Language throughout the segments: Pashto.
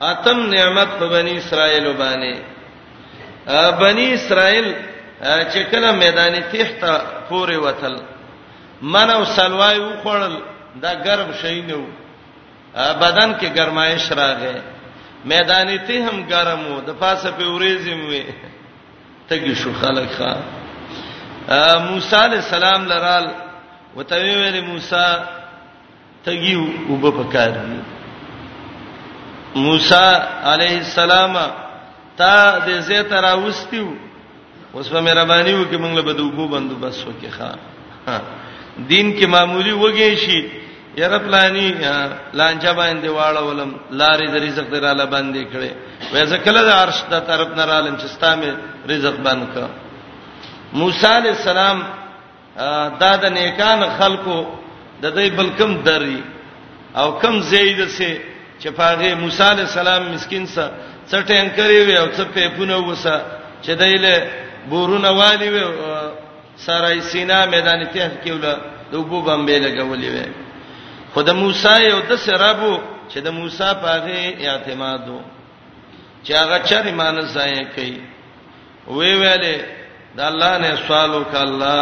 اتم نعمت په بنی اسرائیل باندې بنی اسرائیل چې کله میدان تحت پورې وتل من او سلوای وخړل دا ګرم شي نو بدن کې ګرمایش راغې میدان ته هم ګرم وو د پاسه په ورېزم وې تګي شو خلک ښا موسی علی السلام لرال وتوی ویل موسی تګي وب پکار دي موسی عليه السلام تا دې زه تر اوستیو اوس په مهرباني وکي موږ له بدوبو بندو بس وکي ښا دین کې معمولی وږي شي یره پلاني لانجه باندې واړه ولم لارې د رزق دراله باندې کړي وې ځکه له عرش د طرف نه رالم چې ستامه رزق باندې کړ موسی عليه السلام دا د نیکان خلکو د دې بلکم دري او کم زید سه چې پاغه موسی علی السلام مسكين سره څټین کړی وي او څه پیپونه وسه چې دایله بورونه والی وي سارای سینا میدان ته کېوله د وبو باندې لګولې وي خود موسی یو د سرابو چې د موسی پاغه اعتمادو چې هغه چر ایمان ځای کوي وی ویلې د الله نه سوال وک الله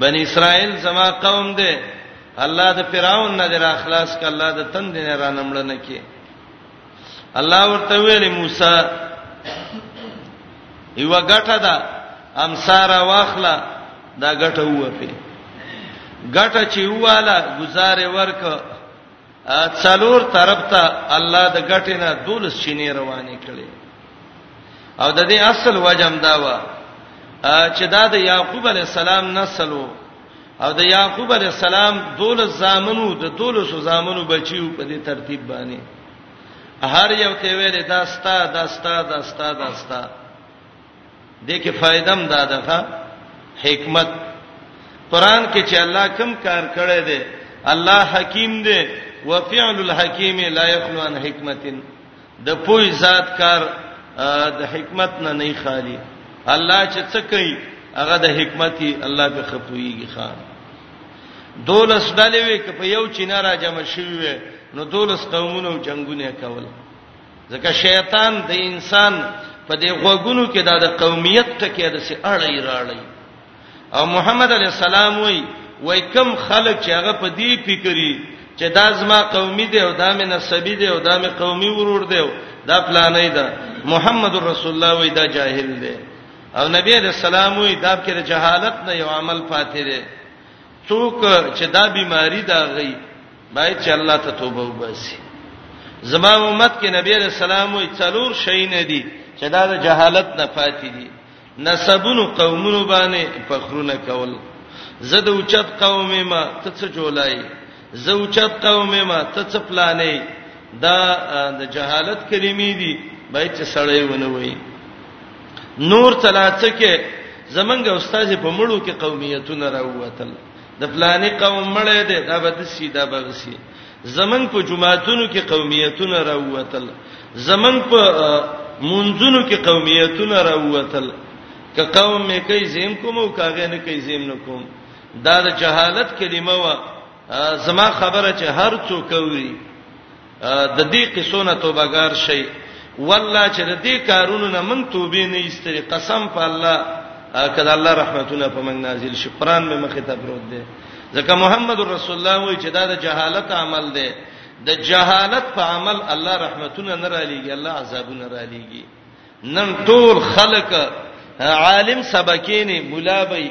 بنی اسرائیل زما قوم دی الله د فرعون نه در اخلاص ک الله د تند نه را نمړ نه کی الله ورته ویلې موسی یو غټه ده امسار واخله دا غټه ووپی غټه چې واله گزارې ورک څلور طرف ته الله د ګټې نه دولس شینې روانې کړي او د دې اصل وجم دا و چې دا د یعقوب علی السلام نسل وو او د یعقوب علی السلام دولس زامنو د دولس زامنو بچیو په دې ترتیب باندې هر یو ته ویل دا ستا دا ستا دا ستا دا ستا دې کې فائدہ هم دا ده حکمت قران کې چې الله کم کار کړی دی الله حکیم دی وفعل الحکیم لا یخلو عن حکمت د پوی ذات کار د حکمت نه نه خالی الله چې څه کوي هغه د حکمتي الله به خپويږي خان دولس ډلې وي که په یو چینه را جمع شوي نو دولس قومونو جنگونه کول ځکه شیطان د انسان په دې غوګونو کې دا د قومیت ټکی د سي اړې راړې او محمد علی السلام وای وای کم خلک چې هغه په دې فکرې چې دا زما قومي دی او دا مې نسبی دی او دا مې قومي ورور دی دا پلانې ده محمد رسول الله وای دا جاهل دی او نبی علیہ السلام وی دا کې د جهالت نه یو عمل پاتې دی څوک چې دا بیماری دا غي باید چې الله ته توبه وباسي زما امت کې نبی علیہ السلام وی څلور شي نه دي چې دا د جهالت نه پاتې دي نسبونو قومونو باندې فخرونه کول زه د اوچت قومه ما ته څه جولای زه اوچت قومه ما ته څه پلانې دا د جهالت کلمې دي بای چې سړی ونه وای نور تلاڅکه زمنګ استاد په مړو کې قومیتونه راووتل د پلانې قوم مړې ده دا به د سیدا بغسی زمنګ په جماعتونو کې قومیتونه راووتل زمنګ په منځونو کې قومیتونه راووتل که قوم مې کوي زم کوم او کاغه نه کوي زم نه کوم دا د جهالت کلمه وا زما خبره چې هر څوک وي د دې قصو نه توبګار شئ والله چې د دې کارونو نه من توبې نه ایستري قسم په الله کله الله رحمتونه په من نازل شي قران مې مخې ته پروت دی ځکه محمد رسول الله وایي چې دا د جهالت عمل دی د جهالت په عمل الله رحمتونه نه را لېږي الله عذابونه را لېږي نن ټول خلک عالم سبکینه مولا به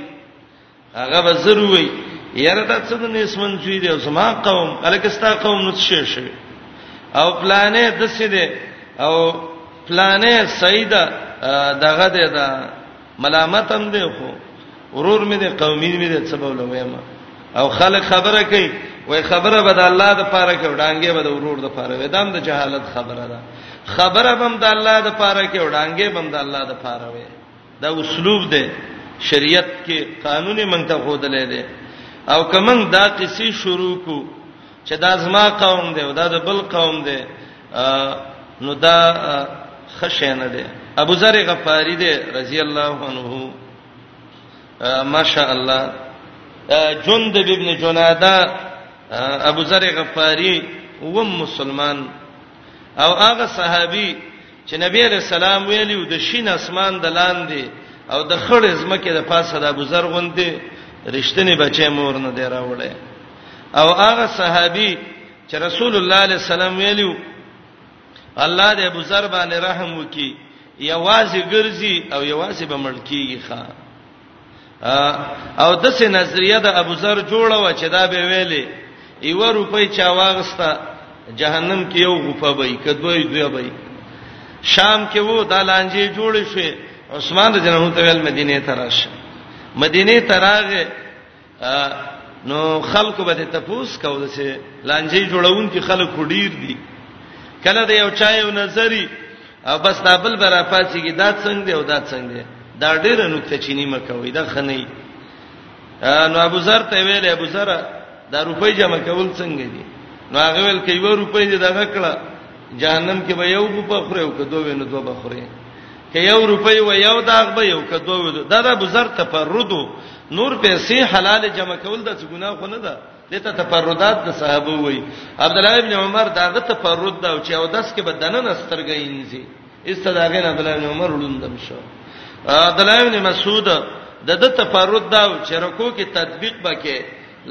هغه به ضروري یره دا څه د نسمن چوي دی زما قوم الکستا قوم نو څه شي او پلانې د څه دی او پلانې سیدا دغه دی دا ملامت هم دی خو ورور مې دی قومي مې دی څه بوله وایم او خلک خبره کوي وای خبره به د الله د پاره کې وډانګې به د ورور د پاره وې دام د جهالت خبره ده خبره بم د الله د پاره کې وډانګې بم د الله د پاره وې دا اسلوب دی شریعت کې قانون موږ ته خودلې دی او کوم دا قصې شروع کو چې دا زما قوم دی او دا د بل قوم دی نو دا خشینه دی ابو ذر غفاری دی رضی الله عنه ماشاء الله جندب ابن جناده ابو ذر غفاری و مسلمان او هغه صحابي چې نبی عليه السلام ویلو د شین اسمان د لاندې او د خړې زمکه د پاسه د ابو ذر غوندې رښتینی بچی مور نه دی راوړی او هغه صحابي چې رسول الله عليه السلام ویلو الله دې ابو ذر باندې رحم وکي یوازې ګرځي او یوازې به ملکیږي ښا او د سه نظریه د ابو ذر جوړه و چې دا به ویلې ایو روپۍ چا واغستا جهنم کې یو غوفه وای کدوې دوی وای شام کې وو د لانجې جوړ شوې عثمان رضی الله عنه ویل مدینه ته راشه مدینه ته راغې نو خلکو به ته پوس کول چې لانجې جوړون کې خلک ډیر دي کله د یو چا یو نظری او بس دا بل برا پاتېږي دا څنګه دی او دا څنګه دی دا ډیره نکته چینی مکوې دا خنۍ نو ابو ذر ته ویل ابو ذر دا روپۍ جمع کول څنګه دي نو هغه ویل کایو روپۍ دې دغه کړه جهنم کې به یو په خره او کدو وینو دوه بخره که یو روپۍ و یو داغ به یو کدو و دا د بزر تفردو نور پیسې حلال جمع کول د څه ګناه خو نه ده دته تفردات د صحابه وای عبد الله ابن عمر داغه تفرد دا چې او داس کې بدنه نسترګې انځي استداغه نه عبد الله ابن عمر ولوندم شو عبد الله ابن مسعود د د تفرد دا چې رکو کې تطبیق بکې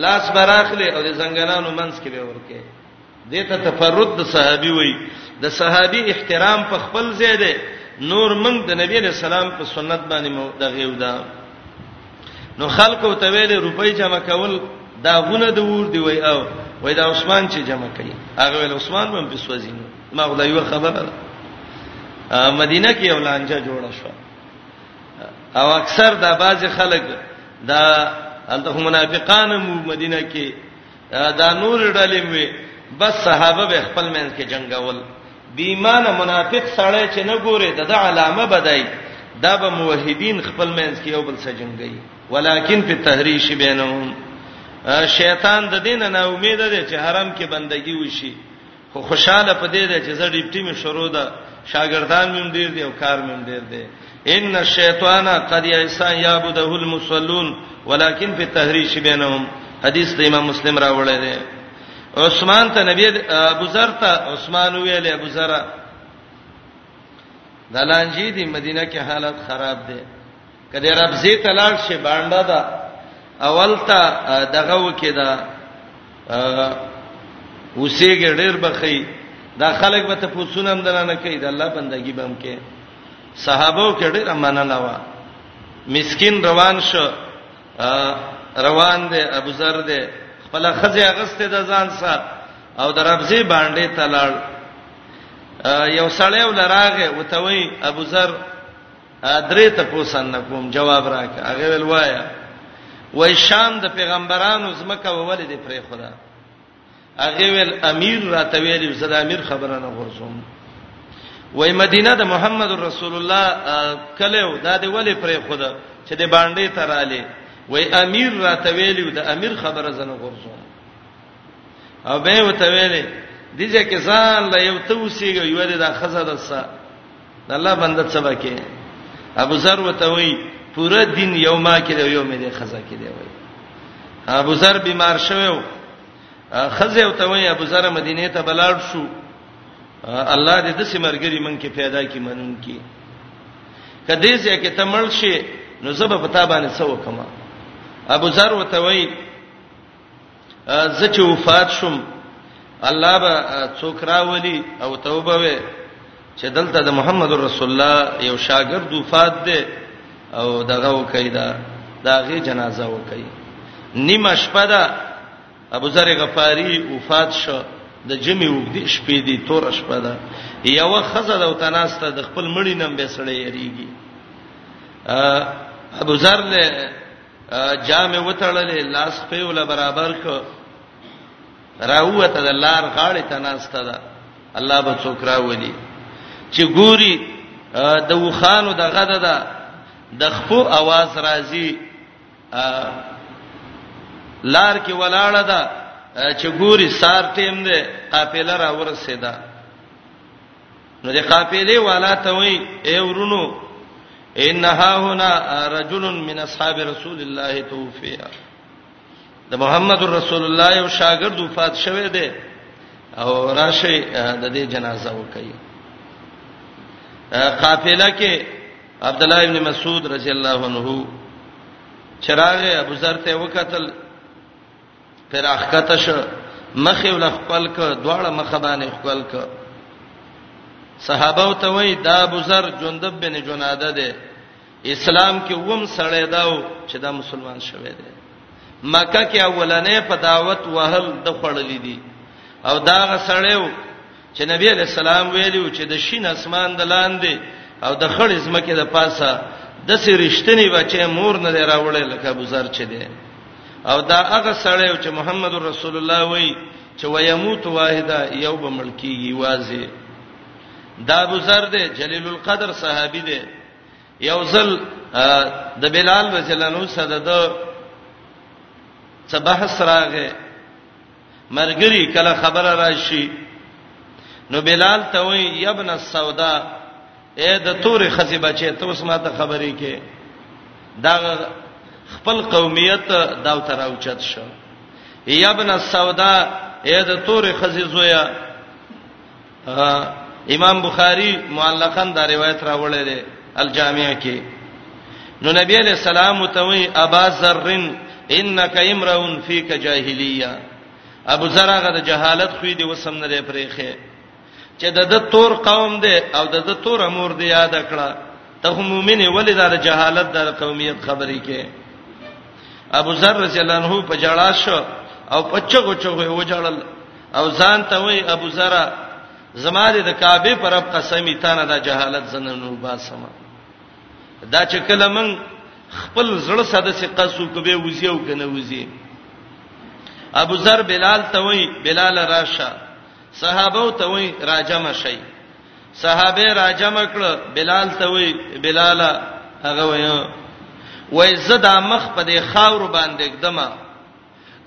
لاس براخله او د زنګنانو منځ کې به ورکه دیته تفرد د صحابي وای د صحابي احترام په خپل ځای دی نور موږ د نبی له سلام په سنت باندې مو دغه یو دا نو خلکو ته ویل روپۍ جمع کول دا غونه د ور دی وای او وای دا عثمان چې جمع کړي هغه ول عثمان هم په سوځینو ما خدای یو خبره مدینه کې یو لانجه جوړه شو او اکثر دا باز خلک دا انته منافقان مو مدینه کې دا نور ډلې وي بس صحابه به خپل مین کې جنگول بیمانه منافق سړی چې نه ګوري د د علامه بدای دا به موحدین خپل مین کې یو بل سره جنگي ولیکن په تحریش بینهم شیطان د دین نه امید ده چې حرم کې بندگی وشي خو خوشاله پدې ده چې زه ډیپټي مې شروع ده شاګردان مې ډیر دي او کار مې ډیر دي ان الشیطان قد یسان یعبده المصلون ولکن فی تحریش بینهم حدیث د امام مسلم راوړی دی عثمان ته نبی ابو ذر ته عثمان ویل ابو ذر دلانجی دی مدینه کې حالت خراب دی کله رب زی تلال شي باندې دا اولتا دغه وکي دا وسېګ ډېر بخي دا خلک به ته پوښتنه هم درنه کوي دا الله بندگی به هم کوي صحابه کې ډېر امانه نه و مسكين روان شو روان دي ابو ذر دي خپل خزه اغسته د ځان سره او د ربزي باندې تلل یو سړی ولراغه وتوي ابو ذر درې ته پوسن کوم جواب راکړه هغه ویل وایا وای شام د پیغمبرانو زمکه وولې دې پرې خدا هغه ویل امیر راته ویل زدا امیر خبره نه ورسوم وای مدینه د محمد رسول الله کله دا دې ولې پرې خدا چې دې باندې تراله وای امیر راته ویل د امیر خبره زنه ورسوم او به وته ویل دې ځکه ځان لا یو توسیږي یو دې دا خزه دسه الله بنده څه وکي ابو ذر وته وی پورا دین یو ما کې دی یو مې دی خزا کې دی وای ابو ذر بیمار شوو خزه او ته وای ابو ذر مدینه ته بلاړ شو الله دې د سیمرګری من کې پیدا کی منون کی کدی چې کې تمل شي نو زب پتا باندې څه وکما ابو ذر وته وای زه چې وفات شوم الله به څوک راولي او توبه وې چې دلته د محمد رسول الله یو شاګرد وفات دی او دغه وکي دا داغه جنازه وکي نیمه شپه ده ابو ذر غفاری وفات شو د جمی وګدي شپې دي تور شپه ده یو خزه د تناسته د خپل مړی نم به سړی یریږي ابو ذر له جامه وتړلې لاس په ول برابر ک راوته د لار غاړې ته ناشته ده الله به څوک راولي چې ګوري د وخانو د غده ده د خپو आवाज راځي لار کې ولاړه ده چې ګوري سار ټیم ده قافله را ورسېده نو د قافلې والا ته وای اے ورونو انها هنا رجل من اصحاب رسول الله توفي د محمد رسول الله یو شاګرد وفات شوه دی او راشي د دې جنازه وکړي قافله کې عبد الله ابن مسعود رضی الله عنه چراغ ابو ذر ته وکتل پر اخکته شه مخ ول خپل ک دواړه مخ باندې خپل ک صحابه ته وای دا ابو ذر جندب بن جناده ده اسلام کې ووم سړی داو چې دا مسلمان شوی دی مکه کې اولنې په دعوت وهل د خړلې دي او دا غسړیو چې نبی علیہ السلام ویلو چې د شین اسمان د لاندې او د خړې زمکه د پاسه د سې رښتینی بچي مور نه راوړل لکه بوزر چي دي او دا هغه سړی چې محمد رسول الله وای چې ويموت واحده یو به ملکیږي وازه دا ابو ذر دی جلیل القدر صحابي دی یو ځل د بلال رضی الله عنه سره د صباح سراغه مرګري کله خبره راشي نو بلال ته وی یبن السودا اے د تورې خزی بچي ته اوس ماته خبرې کې دا خپل قومیت دا تر اوچت شو یبن السودا اے د تورې خزی زویا امام بخاری معلقاً دا روایت راوړی دی الجامع کې نو نبی علیہ السلام ته وی ابا ذرن انک امرؤن فیک جاهلیه ابو ذر هغه د جهالت خو دی وسم نه پرېخه چې د د تور قوم دی او د د تور امور دی یاد کړه ته هم مؤمن ولې دا د جهالت د قومیت خبرې کې ابو ذر رضی الله عنه په جړا شو او پچغو چغو وجړل او ځان ته وای ابو ذر زما د کعبه پر رب قسمی تا نه دا جهالت زننو باسما دا چې کله من خپل زړه ساده سي قصو کوي وزي او کنه وزي ابو ذر بلال ته وای بلال راشه صحابه ته وای راجم شي صحابه راجم کړ بلال ته وای بلال هغه وای وای زدا مخ په دې خاور باندې دمه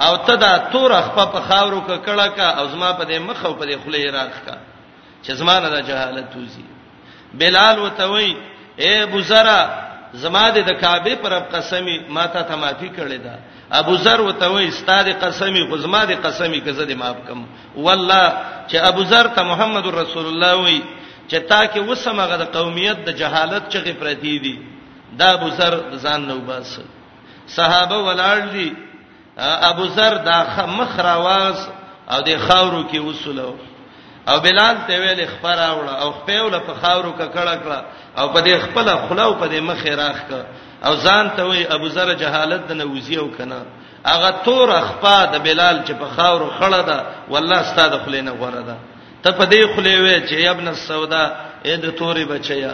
او ته دا تور خپه په خاورو کې کړه کا او زما په دې مخ او په دې خله راخ کا چې زما نه د جهالت وزي بلال وتوي اے ابو ذر زما د کعبه پر قسمی ما ته ته معافي کړې ده ابو ذر وتوي استاد قسمی خو زما د قسمی کزه دې معاف کم والله چې ابو ذر ته محمد رسول الله وي چې تا کې وسمغه د قومیت د جهالت چغې پرتی دي دا ابو ذر ځان نو باسه صحابه ولاړ دي ابو ذر دا مخ راواز او د خاورو کې وسلو او بلال ته ویل خبر اوړه او خپل په خاورو کې کړه کړه او په دې خپل خلاو په دې مخ راخ ک او ځان ته وی ابو ذر جهالت د نوزی او کنه هغه تور خپا د بلال چې په خاورو خړه ده والله ستاد خلینه غره ده ته په دې خلې وې چې ابن السودا اې د تورې بچیا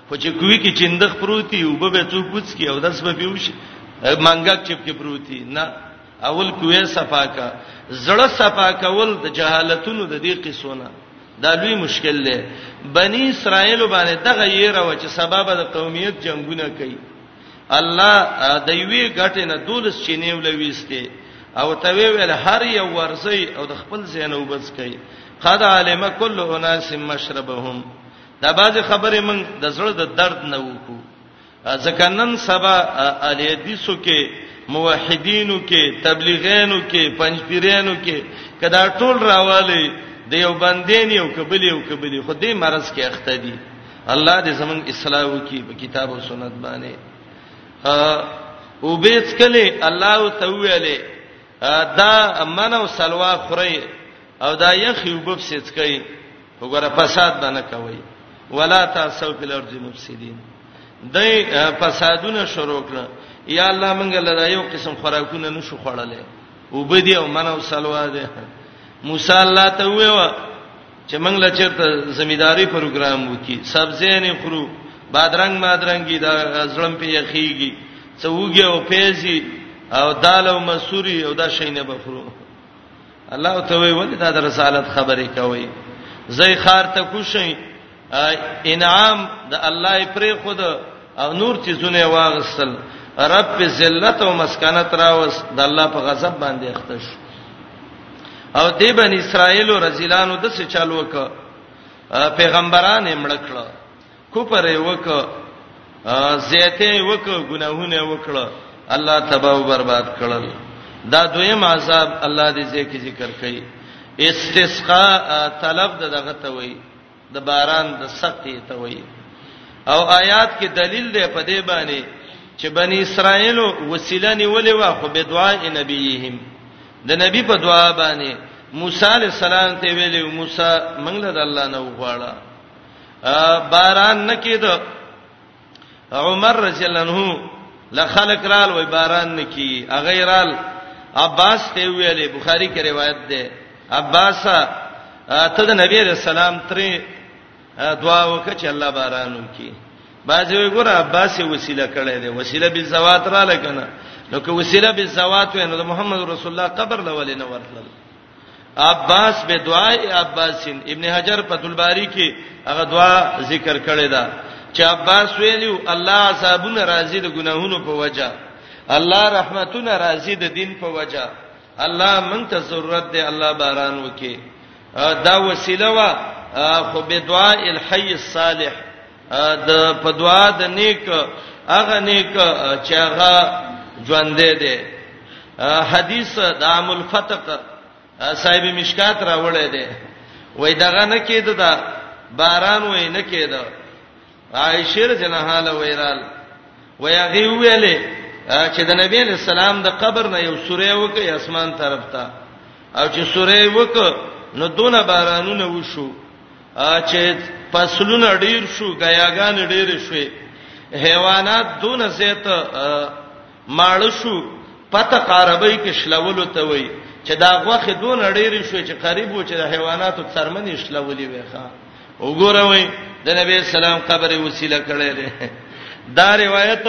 خو چې کوی کې چندخ پروتي او به څوک وڅ کی او درس به پیوشي منګک چپ کې پروتي نه اول کوی صفاکا زړه صفاکول د جهالتونو د دې قصونه دا لوی مشکل دی بنی اسرائیل باندې دغه یې راو چې سبب د قومیت جنگونه کوي الله د یوې غټې نه دولس چینې ولويسته او ته ویل هر یو ورسي او د خپل زینو بس کوي قد علم کل اناس مشربهم دا باز خبره من د زړه د درد نه وکړو ځکه نن سبا اهل حدیثو کې موحدینو کې تبلیغینو کې پنځپیرینو کې کدا ټول راواله د یو بندین یو کبلی یو کبلی خو دې مرز کې اخته دي الله دې زمون اصلاح وکي په کتاب او سنت باندې او بیت کله الله تعالی دا من او سلوا خوري او دا یخ یوبب سچ کوي وګوره فساد باندې کوي ولا تاسو په لور جنوبسیدین دای فسادونه شروع کړه یا الله مونږ له یو قسم خوراکونه نشو خړلې وبدی او منو سلوا ده موسی الله ته ویوا چې مونږ له چرته زمیداری پروګرام وکي سبزی نه خورو بادرنګ مادرنګي دا زړم په یخیږي څوګي او پیزي او دال او مسوري او دا شینه بخورو الله ته وی ولې دا د رسالت خبرې کوي زئی خار ته کوشي انعام د الله پرې خود او نور چې زونه واغسل رب په ذلت او مسکنت راوس د الله په غضب باندې اختش او د بن اسرائیل رزلانو د څه چالو ک پیغمبران یې مړکړه کفر یې وک زیته یې وک ګناهونه یې وکړه الله تباہ او برباد کړل دا دویم عذاب الله دې ځکه ذکر کړي استسقاء طلب د دغه ته وای د باران د سختي ته وای او آیات کې دلیل دی په دې باندې چې بنی اسرائیل وسیله نیولې وا خو به دعا نبیهم د نبی په دعا باندې موسی علی السلام ته ویلو موسی منګل د الله نه وغواړه باران نکید عمر رضی الله عنه لخلق رال وای باران نکی اغیرال عباس ته ویلې بخاری کې روایت ده عباس ته د نبی رسول سلام ترې دعا وکړه چې الله باران وکړي باځي وګوره عباس وسیله کړې ده وسیله به زوات را لکنه نو که وسیله به زوات وینو د محمد رسول الله قبر لولې نه ورتل عباس به دعای عباسین ابن حجر په دلباری کې هغه دعا ذکر کړی دا چې عباس ویلو الله عذابونه راضی د ګناهونو په وجه الله رحمتونه راضی د دین په وجه الله مونږ ته ضرورت دی الله باران وکي دا وسیله وا خو به دعا الحي الصالح د په دعا د نیک هغه نیک چې هغه ژوند دی حدیث د عام الفتق صاحب مشکات راوړی دی وای دغه نه کېده دا باران وای نه کېده عائشه جنها له ویرال وای هغه ویلې چې د نبی له سلام د قبر نه یو سورې وکي اسمان طرف ته او چې سورې وک نو دونه بارانونه وشو چې فصلونه ډیر شو غیاګان ډیر شوې حیوانات دون زیت ماړ شو پته قربای کې شلولو ته وای چې دا غوخه دون ډیر شو چې قریب و چې د حیواناتو څرمنې شلولې وای ښا وګوره وای د نبی اسلام قبر وسیله کړي لري دا روایت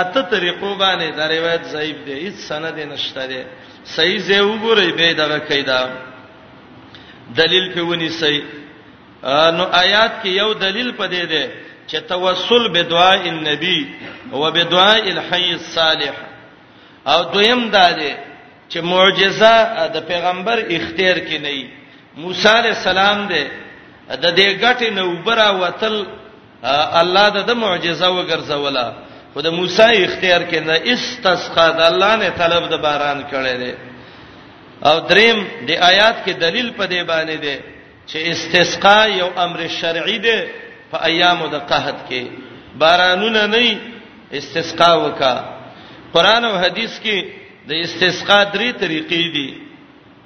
اته طریقو باندې دا روایت ضعیف دی هیڅ سند نشته دی صحیح زه وګورئ به دا کیدا دلیل په ونی سي نو آیات کې یو دلیل پدې ده چې توسل به دعای النبی او به دعای الحی الصالح او دویم دا ده چې معجزه د پیغمبر اختیار کې نه موسی علی السلام ده د دې غټې نوبره وتل الله د معجزه وګرځوله خو د موسی اختیار کې نه استسقا د الله نه طلب د باران کړي دي او دریم د آیات کې دلیل په دې باندې دی چې استسقا یو امر شرعي دی په ایامو د قحط کې بارانونه نه استسقا وکا قران او حدیث کې د استسقا درې طریقې دي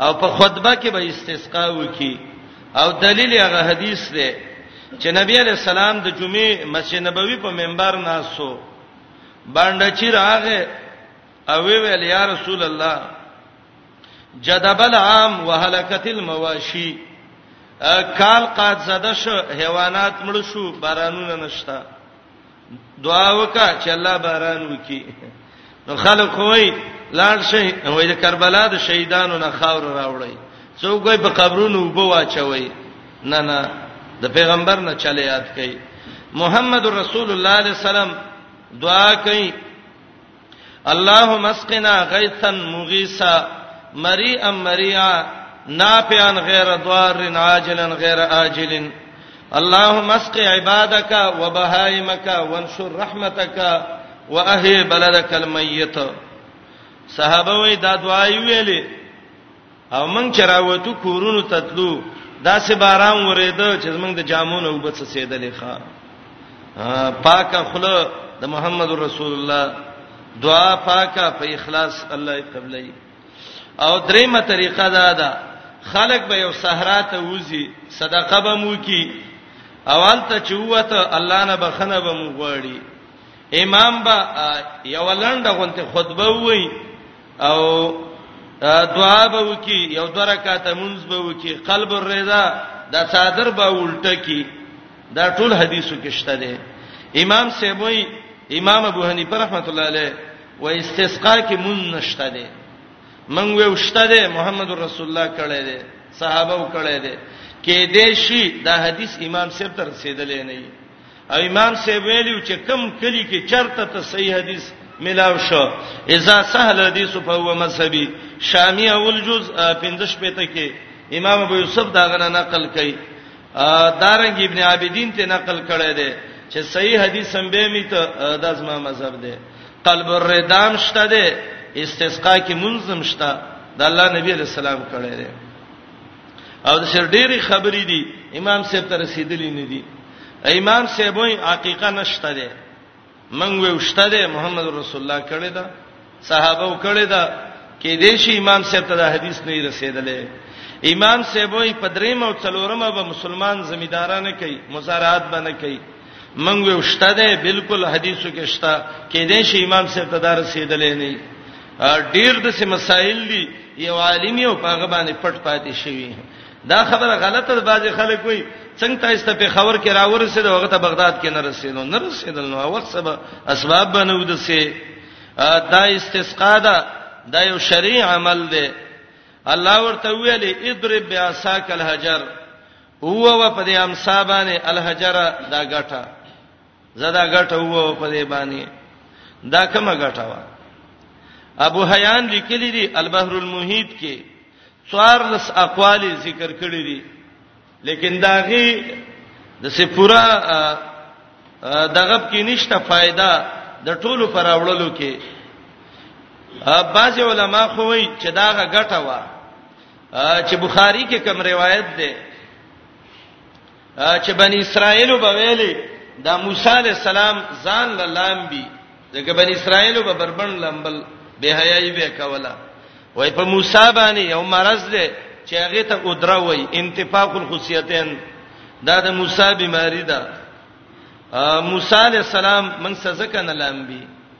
او په خطبه کې به استسقا وکي او دلیل هغه حدیث دی چې نبی علی السلام د جمعې مسجد نبوي په منبر ناسو باندې چې راغې او ویل یا رسول الله جدبل عام وهلکت المواشی کال قات زده شو حیوانات مړ شو بارانونه نشتا دعا وکا چې الله باران وکي نو خلک وای لاړ شي وای د کربلا د شهیدانو نه خاور راوړی څوک وای په قبرونو وبو واچوي نه نه د پیغمبر نه چلے یاد کړي محمد رسول الله علیه السلام دعا کوي اللهم اسقنا غيثا مغيثا مريئا مريئا نافعا غير ضار عاجلا غير آجل اللهم اسق عبادك وبهائمك وانشر رحمتك واهي بلدک المیت صحابه وې دا دعای ویلې او موږ چې راوتو کورونو ته تلو داسې باران ورېده چې موږ د جامونو وبڅ سیدلې ښا پاکه خله د محمد رسول الله دعا پاکه په اخلاص الله قبلې او دریمه طریقه دا ده خلک به یو صحرا ته وځي صدقه به مو کی اول ته چوته الله نه بخنه به مو غواړي امام با یو لنډه غونته خطبه وایي او دعا به وکي یو دوه رکعات منځ به وکي قلب الرضا دا صادر به الټه کی دا ټول حدیثو کې شته دي امام سیبوی امام ابو حنیفه رحمۃ اللہ علیہ و استسقا کې مون نشته دي من وې وشته دي محمد رسول الله کړه دي صحابه وکړه دي کې دې شي دا حدیث امام سیب تر رسیدلې نه او امام سی ویلو چې کم کلی کې چرته ته صحیح حدیث ملاو شو اذا سهل حدیث فهو مذهبي شامی اول جز 15 پته کې امام ابو یوسف دا غنه نقل کړي دارنګ ابن عابدین ته نقل کړي دي چې صحیح حدیث هم به می ته د ازما مذهب دی قلب الردام شته دی استسقا کې منظم شته د الله نبی علی السلام کړي دي او د سر ډېری خبرې دي امام صاحب ته رسیدلې نه دي امام صاحب وایي حقیقت نشته ده من وښته ده محمد رسول الله کړي دا صحابه وکړي دا کې دې شي امام صاحب ته دا حدیث نه رسیدلې امام صاحب وایي په دریم او څلورمه به مسلمان زمیدارانه کوي مزارعات باندې کوي منګ یو شته ده بالکل حدیثو کې شته کې دې شي امام صاحب ته دار رسیدلې نه ډیر د سم مسائل دي یو عالم یو پاغه باندې پټ پاتې شوی دا خبره غلطه ده بعضی خلک وایي څنګه تاسو ته په خبر کې راورسېد هغه ته بغداد کې نه رسېدو نه رسېدل نو وخت سبا اسباب بنو د سه دا استسقا ده دا یو شرعي عمل دی الله ورته ویلي اضرب بیاساک الحجر هو و په دې امسا باندې الحجره دا غټه زدا غټه هو په دې باندې دا کومه غټه و ابو حیان لیکلی دی البحر المحیط کې څوارلس اقوال ذکر کړی دي لیکن داغي د سه پورا دغه کې نشته فائدہ د ټولو پر اورلو کې بعض علما خو وایي چې داغه غټه و چې بخاری کې کوم روایت ده چې بنی اسرائیل وبویلې دا موسی علی السلام ځان لام بي ځکه بنی اسرائیل به بربند لمبل به حیاي به کولا وای په موسی باندې یو مرز ده چې هغه ته ودرا وای انتفاق الخصیتین دا د موسی بیماری ده موسی علی السلام من سزکه نه لامبي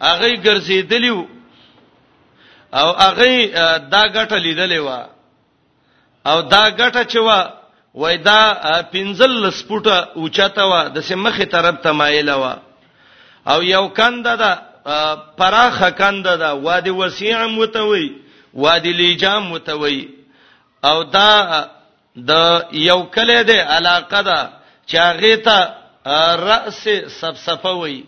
هغه ګرځیدلی او هغه دا ګټه لیدلې و او دا ګټه چې و وای دا پنځل لسپټه اوچته و د سمخه طرف ته مایله و او یو کند ده پراخه کند ده وادي وسیع متوي وادي لیجام متوي او دا د یو کله د علاقه ده چې هغه ته راس سبسفه وای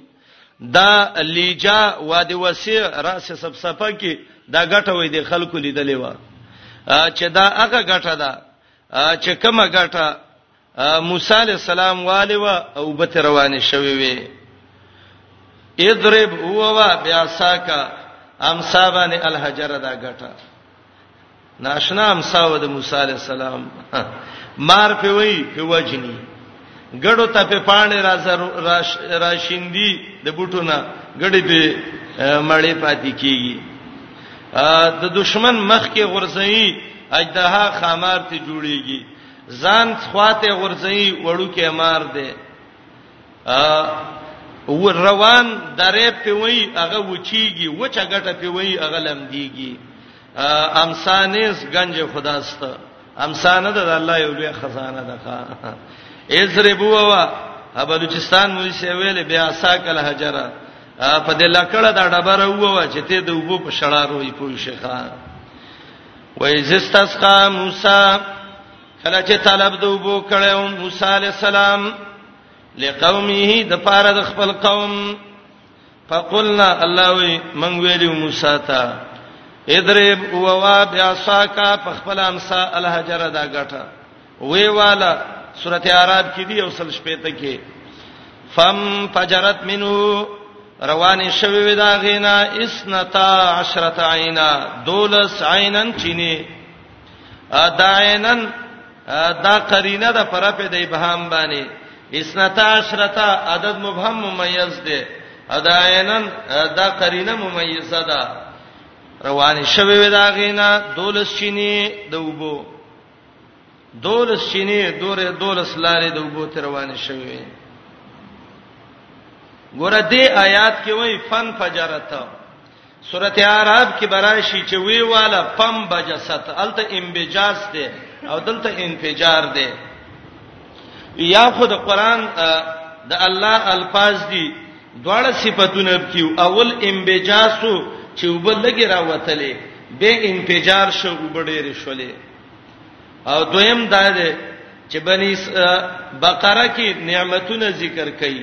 دا لیجا وادي وسیع راس سبسفه کې دا غټه وای د خلکو لیدلې و چې دا هغه غټه ده چې کومه غټه موسی علی السلام والی و او به روانه شوی وي اضرب هو وا بیاساکا امصابن الحجر دا غټه ناشنا امساو د موسی علی السلام مار په وی په وجنی ګړو ته په پانه راز راشیندی د بوټونه ګړې په مړې پاتې کیږي د دشمن مخ کې غرزئی اجدها خامار ته جوړیږي ځان خواته غرزئی وړو کې مار دی او روان درې په وی هغه وچیږي وچه ګټه په وی هغه لمدیږي امسانیس گنج خداست امسانه د الله یو لوی خزانه ده ښا ازربوا وا بلوچستان مو سی ویل بیا ساکل حجره په دې لکړه دا ډبره ووا چې ته د وبو په شړارو یې پوي شيخا وای زستسقا موسی کله چې طلب د وبو کړو موسی علی السلام لقومه د پاره د خپل قوم فقلنا الله وی من ویلی موسی ته ادرب او وا بیا ساکا په خپل امسا الحجر دا غټه وی والا سورته عرب کې دی او سل شپې ته کې فم فجرت منو روانې شوې وې دا غینا اسنتا عشرت عینا دولس عینن چینه داینن دا قرینه د پر په د ابهام باندې اسنتا عشرتا عدد مبهم ممیز ده اداینن دا قرینه ممیزه ده روان شوه ودا غینا دولس چینی د وبو دولس چینی دوره دولس لارې د وبو تر روان شوه ګوره دې آیات کې وای فن فجرته سورته اعراف کې براشي چې وی والا پم بجست الته انبجاز ده او دلته انفجار ده یا خود قران د الله الفاظ دي دواړه صفاتونه کیو اول انبجاسو چې وبلګي راوتلې به انفجار شو وبډېر شولې او دویم دا ده چې بني بقره کې نعمتونه ذکر کړي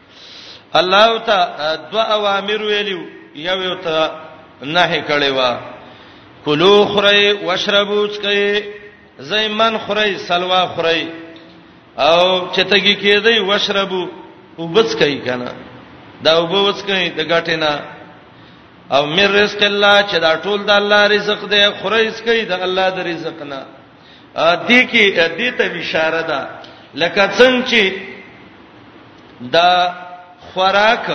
الله ته دو اوامر ویلو یو یو ته نه کړي وا کلو خری واشربو چکي زیمن خری سلوا خری او چتګی کېدی واشربو وبڅ کوي کنه دا وبڅ کوي د غټینا او مر رزق الله چې دا ټول د الله رزق دی خوري اس کوي د الله د رزق نه دې کې دې ته اشاره ده لکه څنګه چې دا خوراک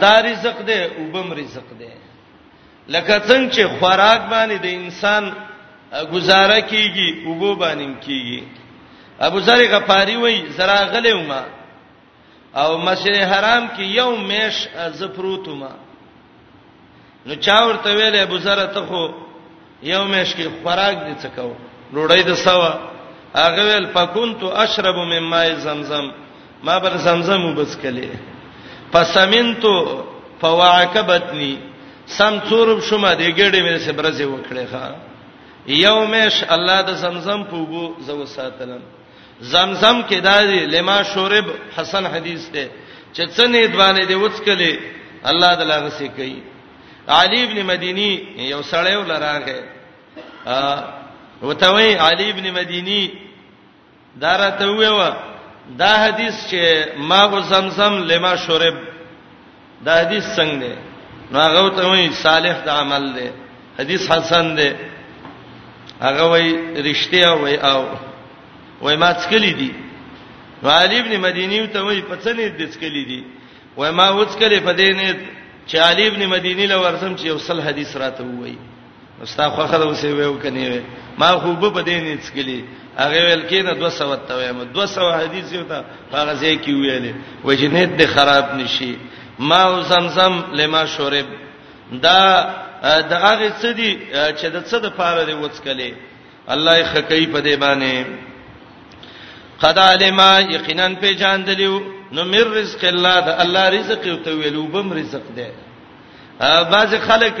دا رزق دی او بم رزق دی لکه څنګه چې خوراک باندې د انسان گزاره کیږي او بو باندې کیږي ابو ذر غفاری وای زرا غلې ومه او مسجد حرام کې یو میش زپروتما نو چا ورته ویل ابو ذر ته خو یو میش کې خوراک دي څه کو ډوړی د سوا هغه ویل فكنت اشرب من ماء زمزم ما بر زمزم وبس کله فسمنت فواعكبتني سم څورب شوم د ګډې مې سره برځه وکړې ښا یو میش الله د زمزم په وګو زو ساتلم زمزم کې دا دی لما شورب حسن حدیث ته چې څنې دوانه دی وڅکلې الله تعالی غسي کوي علي ابن مديني یو سړی ولراغه وتوي علي ابن مديني دارته ویو دا حدیث چې ما زمزم لما شورب دا حدیث څنګه دی نو هغه ته وایي صالح د عمل دی حدیث حسن دی هغه وایي رښتیا وایي او وایي ما څکلی دی نو علی ابن مدینی ته وایي په څه نه دې څکلی دی وایي ما وڅکلې په دې نه چې علی ابن مدینی لور سم چې یو سل حدیث راته وایي استاد خو خره وسې ویو کني وی ما خو به بدې نه څکلی هغه ویل کینه 200 ته وایم 200 حدیث یو ته هغه ځای کې ویلې وجنیت دې خراب نشي ما او زمزم لما شرب دا د هغه څه دي چې د څه د پاره دی وڅکلې الله یې خکې په دې باندې قد علما یقینا په جان دلیو نو مر رزق الله د الله رزق یو ته ویلو بم رزق دی بعض خلک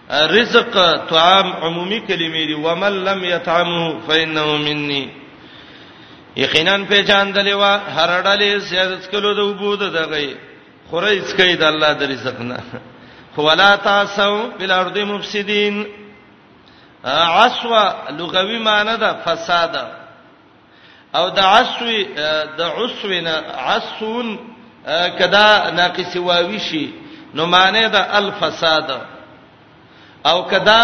رزق طعام عمومي کلمې دي ومن لم يطعمه فانه مني یقینا په جان دلیوا هرړلې سیادت کلو د وبود دغه خورې اسکې د الله د رزق نه ولا تاسو بل ارض مفسدين عسوا لغوي معنی ده فساد او د عسو د عسونا عسون کدا ناقص واوی شي نو معنی د الفساد او کدا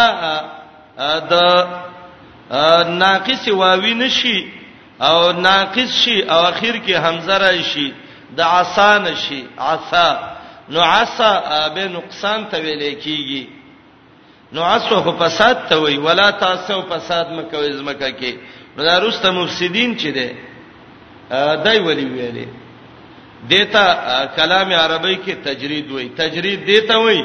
د ناقص واوی نشي او ناقص شي او اخر کې حمزه راشي د عصا نشي عصا نو عصا به نقصان ته ویل کیږي نو اسو خو فساد ته وی ولا تاسو فساد مکوې زمکه کې نو دا روسته مفسدين چې ده دای ولی ویلې دیتا کلام عربی کې تجرید وای تجرید دیتا وای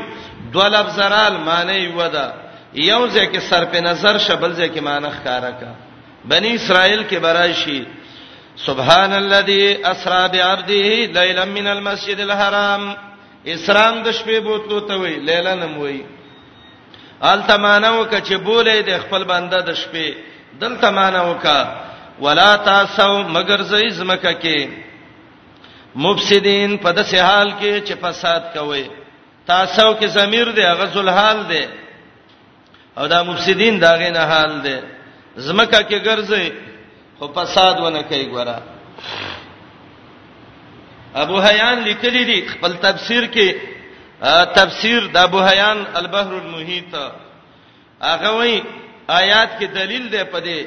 دو لفظ رال معنی ودا یو ځکه سر په نظر شبل ځکه معنی ښکارا کا بنی اسرائیل کې براشي سبحان الذي اسرا بعبده ليلا من المسجد الحرام اسرام د شپې بوتلو ته وی لیلا نم وی الته معنا وکړه چې بولې د خپل بنده د شپې دلته معنا وکړه ولا تاسو مگر زې زمکه کې مفسدين په داسې حال کې چې فساد کوي تاسو کې ضمیر دی غزل حال دی او دا مفسدين دا غي نه حال دي زمکه کې ګرځي خو فساد ونه کوي ګوره ابو حیان لیکلی دی خپل تفسیر کې تفسیر د ابو حیان البحر المحیط هغه وی آیات کې دلیل دی په دې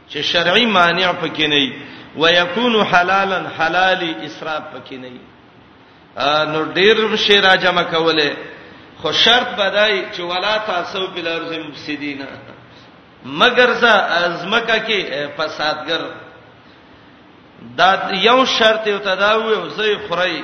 چې شرعي مانع پکې نه وي ويكون حلالا حلالي اسراف پکې نه وي نو ډیر شی را جمع کوله خو شرط بدای چې ولا تاسو په لارځ مفسدینا مگر ز ازمکه کې فسادګر دا یو شرط یو تداوی او زې خړی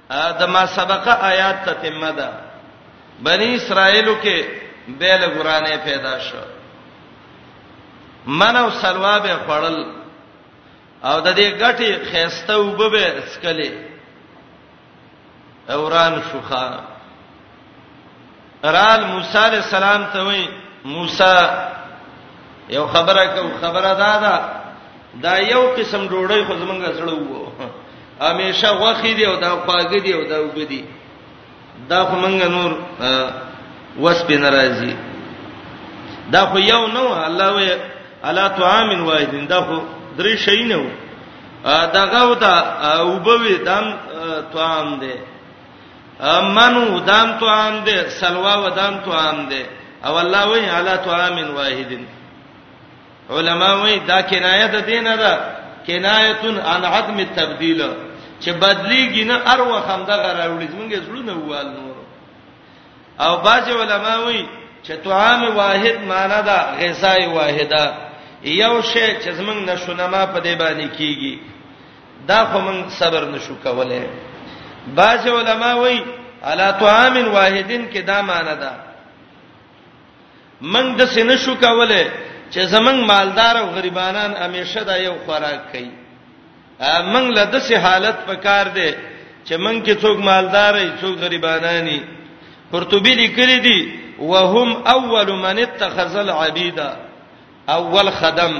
د ما سبقه آیات تتمه ده بنی اسرائیلو کې بیل ګرانه پیدا شو منو سلوا به خړل او د دې غټي خيسته وببه سکلي اوران شوخه رال موسی علی السلام ته وای موسی یو خبره کو خبره دادا دا یو قسم ډوړی خو زمونږه سره وو همیشه وخی دی او دا پاګ دی او دا وګدی دا خو مونږ نور وس په ناراضي دا خو یو نو الله وی الا طعام واحد دا خو درې شي نه وو دغه ودا وبوي دام طعام دی منو دام تو عام ده سلوا و دام تو عام ده او الله وی علا تو عام واحدن علما وی دا کنایه ده دین ده کنایه عن عدم التبديل چې بدلیږي نه ار وخت هم دغه راوړي زمونږه زړونه ووال نور او باج علما وی چې طعام واحد معنا ده غذای واحده یو شی چې زمونږ نشونه ما په دې باندې کیږي دا خو من صبر نشو کوله باج علماء وای علا طعام واحدن کې دا معنی ده من د سینې شو کوله چې زمنګ مالدار او غریبانان همیشه دا یو خوراک کوي من له دسه حالت پکار دی چې من کې څوک مالدار وي څوک غریبانانی قرطبی لیکلی دی وهم اول من اتخذ العبیدا اول خدم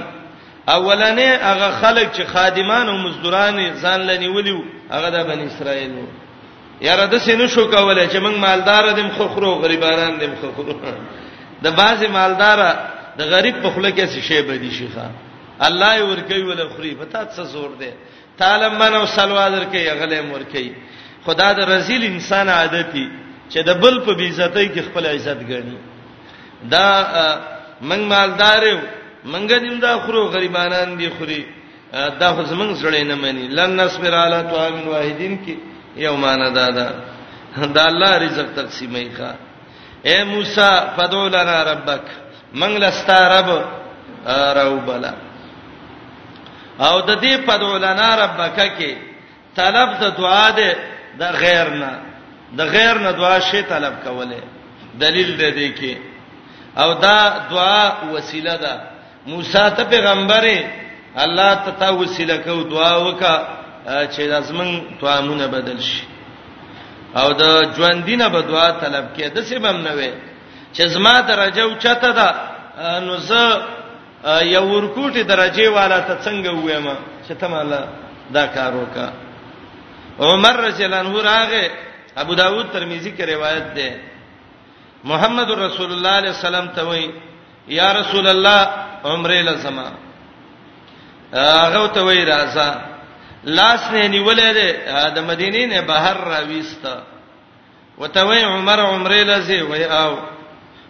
اولنې هغه خلک چې خادمان او مزدوران ځان لنیولیو هغه د بنی اسرائیل وو یاره د سینو شو کولای چې موږ مالدار دیم خو خرو غریبانان دیم خو خرو د بازي مالدار د غریب په خله کې څه شی بدی شي ښا الله یې ورکی ول خوري پتا څه زور دی تعالی من او سلوا درکې غلې مور کوي خدا د رزیل انسان عادتي چې د بل په بیزتۍ کې خپل عزت ګڼي دا منګ مالدار یو منګ دیم دا خورو غریبانان دی خوري دا خو زمنګ سړی نه مانی لن نصبر علی طعام واحدین کی یو مان دا دا دا الله رزق تقسیمای کا اے موسی فدو لنا ربک منګ لستا رب راو بلا او د دې فدو لنا ربک کې طلب د دعا ده د غیر نه د غیر نه دعا شی طلب کوله دلیل ده دې کې او دا دعا وسیله ده موسی ته پیغمبره الله ته تا وسیله کو دعا وکا چې لازمن توامونه بدل شي او د ژوند دینه به دعا طلب کې د سبم نه وي چې زما درجه اوچته ده نو زه یو ورکوټي درجه والا ته څنګه وایم چې ته مالا دا کار وکا عمر رضی الله عنه راغه ابو داود ترمذی کې روایت ده محمد رسول الله علیه السلام ته وای یا رسول الله عمره لزما هغه ته وای راځه لاس نه نیولې ده د مدینې نه بهر راويسته وته وای عمر عمره لزی وای او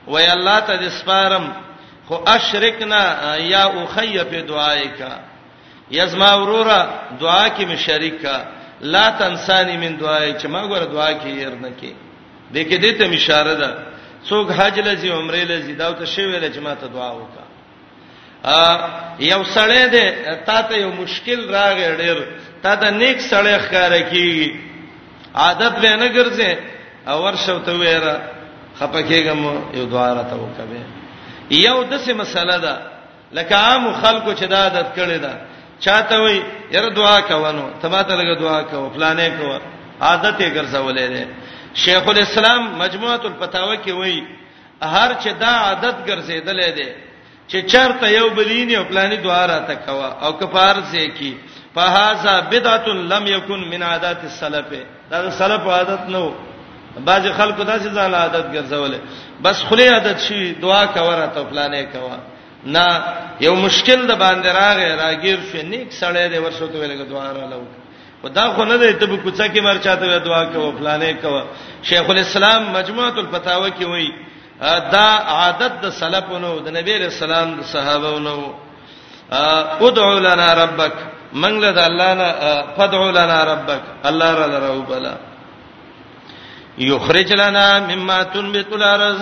وای الله ته د سپارم خو اشرکنا یا اخی په دعای کا یزما وروره دعا کې می شریک کا لا تنسانی من دعای چې ما ګور دعا کې ير نه کې د کې دې ته اشاره ده څوک حج لزی عمره لزی دا ته شی ویل چې ما ته دعا وکړه یو سړی دی تا ته یو مشکل راغی ډیر تا د نیک سړی ښکار کی عادت به نه ګرځي او ورشو ته ویرا خپکهګم یو دواره ته وکبه یو دسه مسله ده لکه عام خلکو چې دا عادت کړی ده چاته وي یره دعا کوونو تماته لګه دعا کوو فلانه کوو عادت یې ګرځولې ده شیخ الاسلام مجموعه الفتاوا کې وایي هر چې دا عادت ګرځیدلې ده چې چرته یو بلینی او پلاني دعا را تکوا او کفار سي کی په هاذا بدعت لم یکن من عادات السلف دا سلف عادت نو بعض خلکو داسې ځان عادت ګرځولې بس خلی عادت شي دعا کوره ته پلانې کوا نه یو مشکل د باندې راغې راګیر شو نیک سړی دی ورسو ته ویلګه دعا را لوک ودا خو نه دی ته په کوڅه کې مرچاته دعا کوو فلانه کوو شیخ الاسلام مجموعه الفتاوا کې وایي دا عادت د سلفونو د نبی رسول الله د صحابهونو ادعو لنا ربک منګل د الله نه فدعو لنا ربک الله را درو بلا یخرج لنا مما تنبت الارض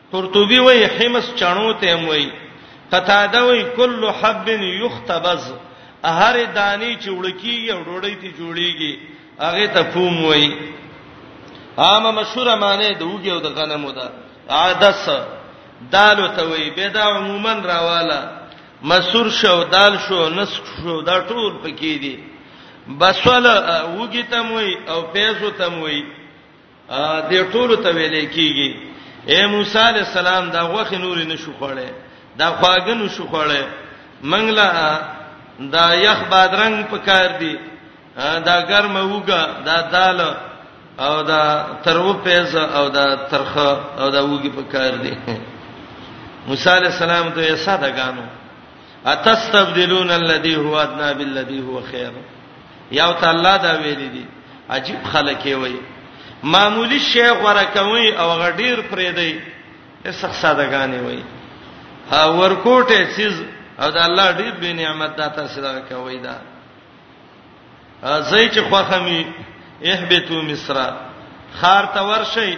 قرطبي وایي حمص چڼو ته هم وایي قتاده وایي کل حب یختبز هر دانی چې وړکیږي او ډوړی ته جوړیږي هغه ته فوم وایي عامه مشهور معنی د وګیو د غنمو ده عدس دالو ته وایي به دا عموما راواله مسور شو دال شو نسک شو دا ټول پکې دي بسول وګی ته موي او پیسو ته موي د ټولو ته ویلې کیږي اے موسی علی السلام دا غوخ نور نه شو خوړې دا خواګن شو خوړې منګلا دا یخ بادرنګ پکار دی دا ګرمه وګه دا دال او دا ترو پیز او دا ترخه او دا وګي پکار دی موسی علی السلام ته یې ساده غانو اتستبدلون الذي هو ادنى بالذي هو خير یاو ته الله دا ویل دي عجیب خلک وي معمولی شی غره کوي او غډیر پرې دی سخت سادهګانې وي ها ورکوټه چیز او دا الله ډیر به نعمت دا تاسو دا کوي دا زئی چې خوخمي احبتو مصر خار ته ورشي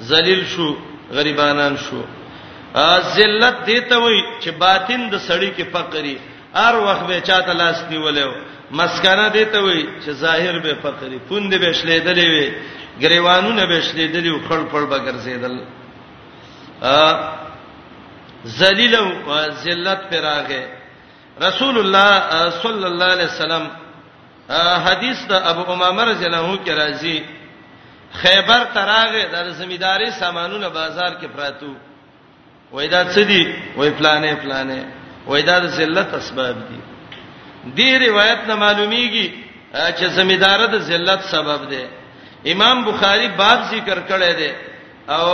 ذلیل شو غریبانان شو ذلت دې ته وای چې باطن د سړی کې فقری هر وخت به چاته لاس نیولیو مسکنه دې ته وای چې ظاهر به فقری پوند به شلیدلې وي غریوانونه به شلیدلې او خړ خړ به ګرځیدل ذلیل او ذلت پراغه رسول الله صلی الله علیه وسلم حدیث د ابو امامه رضی الله عنه کې راځي خیبر تراغه د زمیداری سامانونه بازار کې پراتو وای دا څه دي وای پلانې پلانې وای دا د ذلت اسباب دي دې روایت نه معلومیږي چې زمیدار د ذلت سبب دی امام بخاری باب ذکر کړی دی او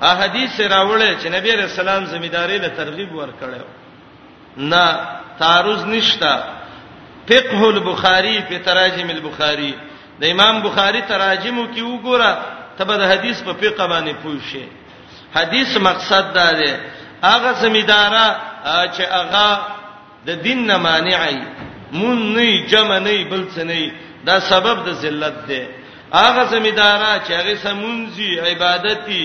احادیث راوړل چې نبی رسول الله زمیداری له ترغیب ور کړو نه تعارض نشته فقه البخاری په تراجم البخاری د امام بخاری تراجمو کې وګوره تبه د حدیث په فقه باندې پوه شي حدیث مقصد دا دی هغه زمیدارا چې هغه د دین نه مانعي مون نه جمع نه بل څه نه دا سبب د ذلت دی هغه زمیدارا چې هغه سمونځي عبادتي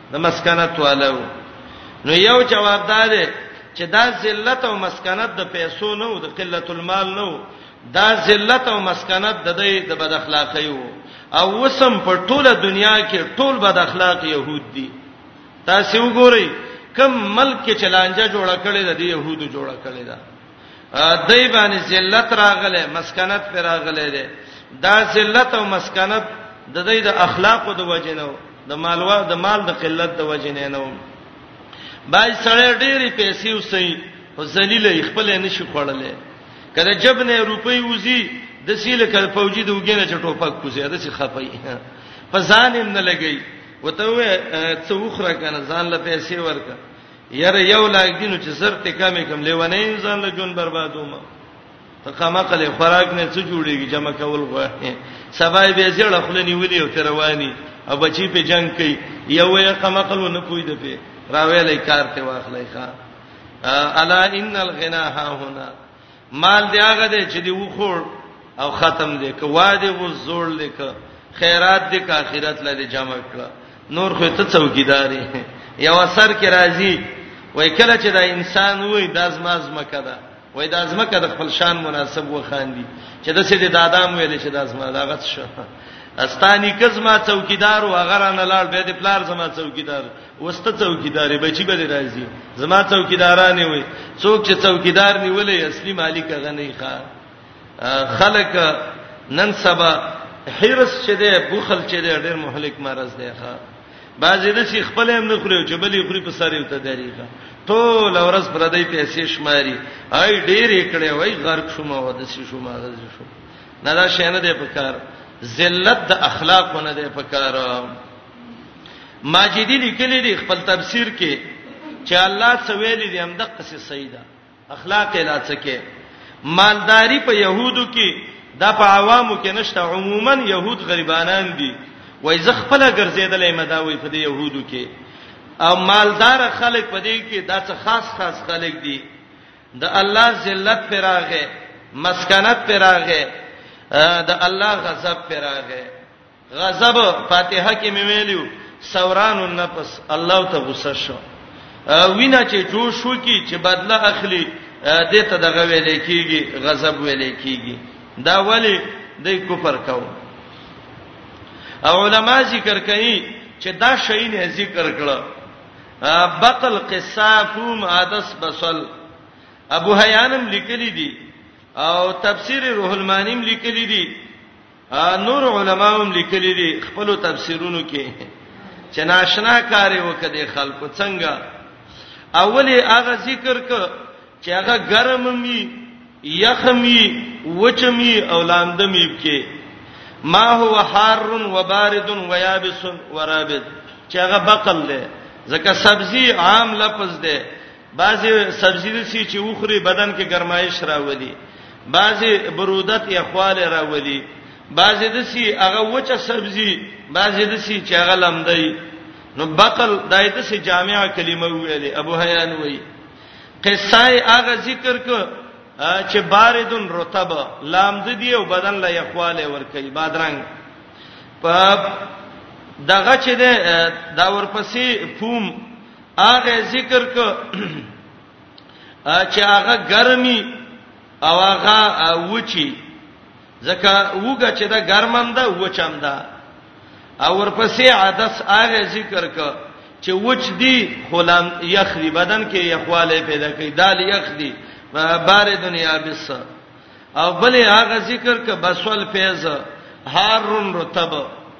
د مسکنت والو نو یو جواب دا دی چې دا ذلت او مسکنت د پیسو نه او د قلت المال نه او دا ذلت او مسکنت د دې د بد اخلاقۍ وو او وسم په ټوله دنیا کې ټول بد اخلاق يهود دي تاسو وګورئ کم ملک کې چلانجه جوړه کړې ده د يهودو جوړه کړې ده دای باندې ذلت راغله مسکنت پر راغله ده دا ذلت او مسکنت د دې د اخلاقو د وجنو د مالوا د مال د قلت د وجنې نه و بای سړی ډېری پیسې وسی او ذلیل خپل نه شي خړلې کله جب نه روپۍ وزي د سیل کله فوجي د وګینه چټوپک کوسي د څه خپای په ځان هم نه لګي وته وې څه وخره کنه ځان له پیسې ورکړه یاره یو لاک دینو چې زر ته کمې کم لیونه انسان له جون بربادوم ته کما کله خوراک نه څه جوړیږي جمع کول غواړي سبا به زیړه خلنی ونی او تروانی او بچی په جنگ کوي یو یې کما کله نه پوی دی په راویلې کار ته واخلای ښا الا ان الغنا ها هنا مال دی هغه دی چې دی وخور او ختم دی که واده و زوړ دی که خیرات دی که اخرت لري جمع کړه نور خو ته څوکیداري یو اثر کې راځي وای کله چې دا انسان وای د ازماز مکه ده وای د ازمه کده خپل شان مناسب وخاندي چې د سې د دادام ویل چې د ازمه دا غت شو استانی کزما څوکیدار او غران لاړ به د پلار زما څوکیدار وسته څوکیدارې بچی به راځي زما څوکیداران وي څوک چې څوکیدار نیولې اصلي مالک غنی ښا خلک نن سبا حرس چې ده بخل چې ده ډېر مهلک مرز ده ښا بعضې د شي خپل هم نه خوري چې بلې خوري په ساري وته دریږي ټول ورځ پر دې پیسې شماري آی ډېر کړي وای غرق شوم او د شي شوم غرق شوم نه دا شنه ده په کار ذلت د اخلاق نه ده په کار ماجدی لیکلی دی خپل تفسیر کې چې الله څه ویلي دی هم د قصې سیدا اخلاق لا څه کې مالداری په يهودو کې دا په عوامو کې نشته عموما يهود غریبانان دي وای زه خپل ګرځیدلې مداوي په دې يهودو کې او مالدار خلک په دې کې دا څه خاص خاص خلک دي د الله ذلت پر راغې مسکنت پر راغې د الله غضب پر راغې غضب فاتحه کې مې ویلو سوران النفس الله ته غصه شو وینا چې جوش وکي چې بدله اخلي دې ته دغه ویلې کیږي غضب ویلې کیږي دا ولی د کفر کاو او علما ذکر کوي چې دا شی نه ذکر کړه بطل قصافوم عادس بسل ابو حیانم لیکلی دی او تفسیر روح المانیم لیکلی دی نور علماوم لیکلي دي خپل تفسیرونو کې چې ناشنا کاری وکړي خلکو څنګه اولی هغه ذکر ک چې هغه ګرم می یخمی وچمی او لاندمی کې ما هو حار و بارد و یابس و رابد چې هغه بقل ده ځکه سبزی عام لفظ ده بعضی سبزی د سی چې وخوري بدن کې ګرمایش راولي بعضی برودت اخوال راولي بعضی د سی هغه وچه سبزی بعضی د سی چې هغه لمدای نو بقل دایته سی جامعه کلمه ویلې ابو حیان وی قصه هغه ذکر ک چې باردن رطب لامد دی او بدن لا یخواله ور کوي بادرنګ په دغه چې ده دا ورپسې فوم هغه ذکر ک چې هغه ګرمي او هغه وچی ځکه وګه چې دا ګرمم ده وچم ده او ورپسې عدس هغه ذکر ک چې وچ دی خلام یخ دی بدن کې یخواله پیدا کوي دال یخ دی بار دنیا بس او بلې هغه ذکر ک بسول فیض هارون رتب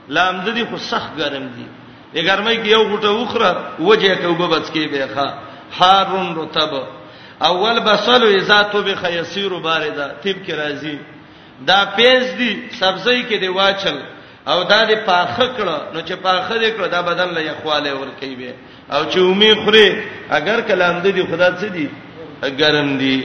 لام د دې خو سخت ګرم دي ای ګرمۍ کې یو غټه وخره وجه ته وببس کې به ښا هارون رتب اول بسل اذا تو به خيسير بارده تیب کې راځي دا پیز دي سبزی کې دی واچل او دا دې پاخه کړه نو چې پاخه دې کړه دا بدن له یخواله ور کوي او چې ومي خوري اگر کلام دې دی خدا څه دی ګرم دی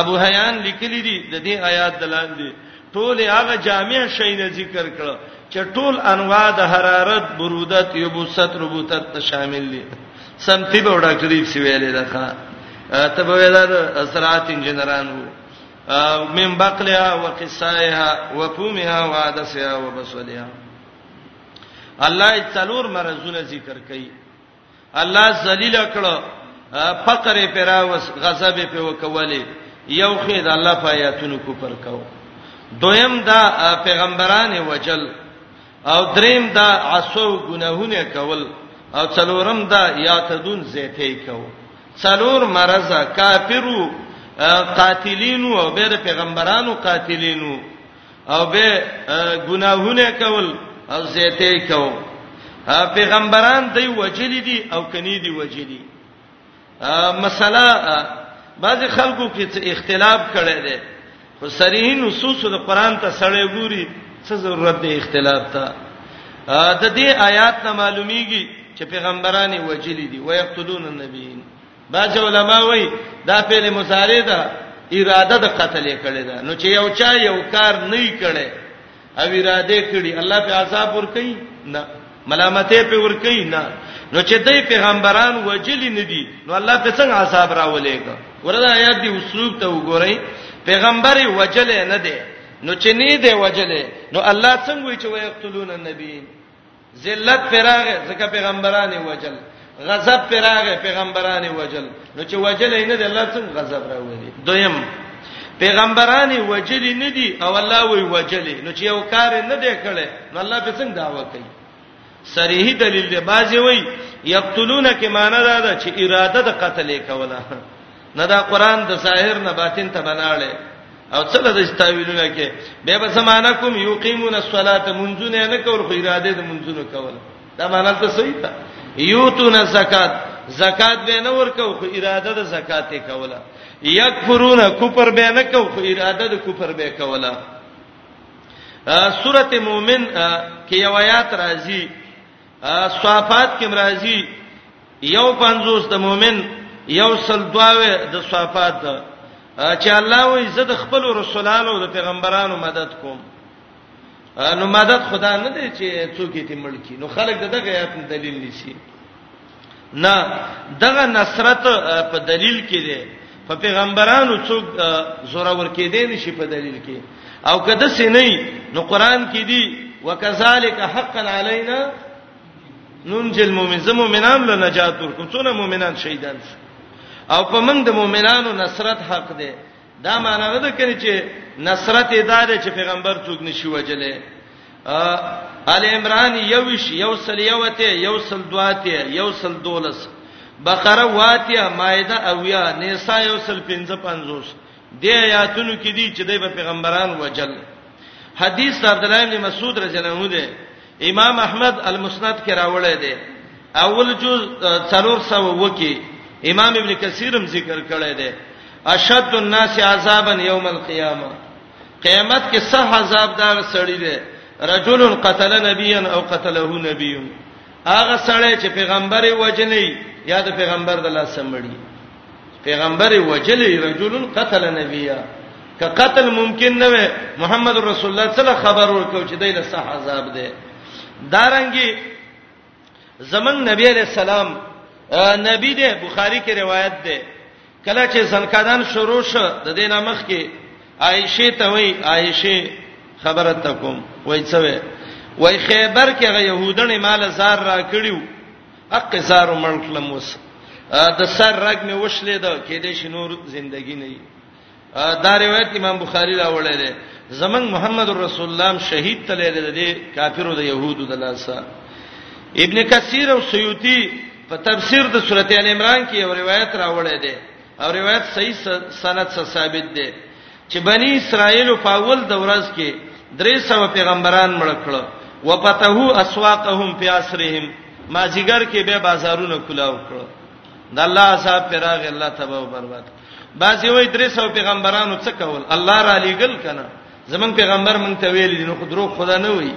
ابو حیان لیکلی دی د دې آیات دلان دی ټول هغه جامع شی نه ذکر کړ چې ټول انواع د حرارت برودت یبوست ربوتت ته شامل دي سمتی به وډا کړی سی ویلې ده ښا ته به ویلار سرات انجنیران وو من بقلها وقصائها وفومها وعدسها وبصلها الله یې څلور مرزونه ذکر کړي الله ذلیل کړو فقر پراوس غضب په وکولې یو خید الله په آیاتونو کو پر کاو دویم دا پیغمبران وجل او دریم دا عصو گناهونه کول او څلورم دا یاتدون زیته کو څلور مرزه کافرو قاتلینو او بیر پیغمبرانو قاتلینو او به ګناهونه کول او زیته کو پیغمبران دی وجلی دي او کني دي وجلی مسله بعض خلکو کې څه اختلاف کړي دي خو صریح نصوص د قران ته سړې ګوري څه ضرورت دی اختلاف ته د دې آیات نه معلومیږي چې پیغمبران وجلی دي ويقتلون النبیین بعض علما وایي دا فعل مضارع ده اراده د قتل کړي ده نو چې یو چا یو کار نه کړي او اراده کړي الله په عذاب ور کوي نه ملامتې په ور کوي نه نو چې دای پیغمبران وجلی نه دي نو الله په څنګه عذاب راولېګا ورته آیات دی اسلوب ته وګورئ پیغمبر وجل نه دی نو چې نه دی وجل نو الله څنګه وی چې ويقتلون النبیین ذلت پراغه ځکه پیغمبران وجل غضب پراغه پیغمبران وجل نو چې وجل نه د الله څخه غضب راوړي دویم پیغمبران وجل نه دي او الله وی وجل نو چې یو کار نه دی کړي نو الله په څنګه دعوه کوي صریح دلیل دی بازی وی یقتلون کې معنی دا ده چې اراده د قتل کوله نه دا قران د ظاهر نه باطن ته بناړي او څه د استاویلونه کې به به زمانہ کوم یقیمون الصلاه منځونه نه کول خو اراده د منځونه کول دا معنی ته صحیح ده یوتون زکات زکات به نه ورکو خو اراده د زکات کوله یکفرون کفر به نه کو خو اراده د کفر به کوله سورته مومن کې یو آیات راځي صفات کې مرাজি یو پنځوس د مؤمن یو سل دواوه د صفات چې الله وې زه د خپل رسولانو او د پیغمبرانو مدد کوم نو مدد خدا نه دی چې څوک یې تمړ کی نو خلک دغه آیات دلیل نشي نه دغه نصرت په دلیل کې دی په پیغمبرانو څوک زوره ور کې دي نشي په دلیل کې او کده سې نه نو قران کې دی وکذالک حقا علینا ننجل مومن زمو مؤمنان له نجات ورکو څونه مؤمنان شهیدان شي او په موږ د مؤمنانو نصرت حق دی دا معنی نه ده کړي چې نصرت ادارې چې پیغمبر څوک نشي وجلې ال عمران یوش یو سل یوته یو سل دواته یو سل دولس بقره واتیا مائده اویا نساء یو سل 55 د آیاتونو کې دي چې د پیغمبران وجل حدیث عبد الله بن مسعود رضی الله عنه ده امام احمد المسند کې راوړی دی اول جز 400 وکی امام ابن کثیرم ذکر کړی دی اشد الناس عذابا یوم القیامه قیامت کې صح عذاب دا سړی دی رجل قتل نبيا او قتله نبي هغه سړی چې پیغمبر وجنی یا د پیغمبر د لاس سمړي پیغمبر وجلی رجل قتل نبيا که قتل ممکن نه وي محمد رسول الله صلی الله علیه وسلم خبر ورکړ چې دای له صح عذاب دی دارنګي زمنګ نبی علیہ السلام نبی دی بخاری کې روایت ده کله چې زنکدان شروع شو د دې نامخ کې عائشه ته وای عائشه خبره تکوم وای څه وای وای خیبر کې غ يهودنې مال زار را کړیو حق زار منکلم وس د سر رګ می وشلې ده کې دې شنور زندگی نه دا روایت امام بخاری راوړی دی زمنګ محمد رسول الله شهید تللی دی د کافرو د يهودو د لاسه ابن کثیر او سیوطی په تفسیر د سورته ال عمران کې یو روایت راوړی دی او روایت صحیح سند سره ثابت دی چې بنی اسرائیل په اول د ورځ کې درې سو پیغمبران مړ کړو وپتهو اسواقهم فی اسرهم ما زیګر کې به بازارونه کلاو کړو د الله صاحب پراغ الله تبارک برباد بعضی وای 300 پیغمبرانو څه کول الله را لېګل کنه زمون پیغمبر مونږ ته ویل دي نو خو درو خدا نه وای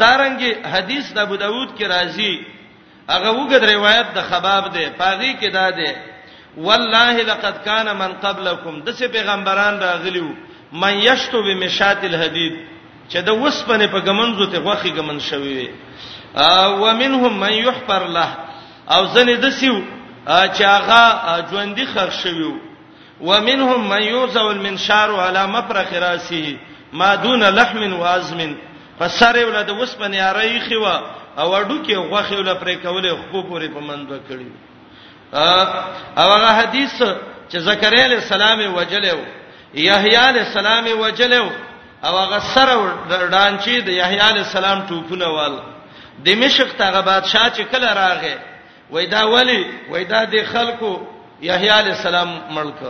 دارنګ حدیث د ابو داود کې راځي هغه وګد روایت د خباب ده پاغي کې دا ده والله لقد كان من قبلكم د څه پیغمبران راغلیو من یشتو بمشات الحديد چې د وسپنه په ګمنځو ته غوخي ګمن شوی وي او منهم من يحفر له او ځنې د سیو چې هغه ژوندۍ خر شویو ومنهم من یوزع المنشار علی مفرق راسه ما دون لحم وازم فسر ول د وسپنې اری خوا او اډو کې غوخه ول پرې کولې خو پورې په مند کړی او هغه حدیث چې زکریا علی السلام وجلو یحیی علی السلام وجلو او هغه سره ډانچې د یحیی علی السلام ټوپونه وال دمشق ته هغه بادشاہ چې کله راغې وای دا ولی وای دا د خلکو یحیی علی السلام ملک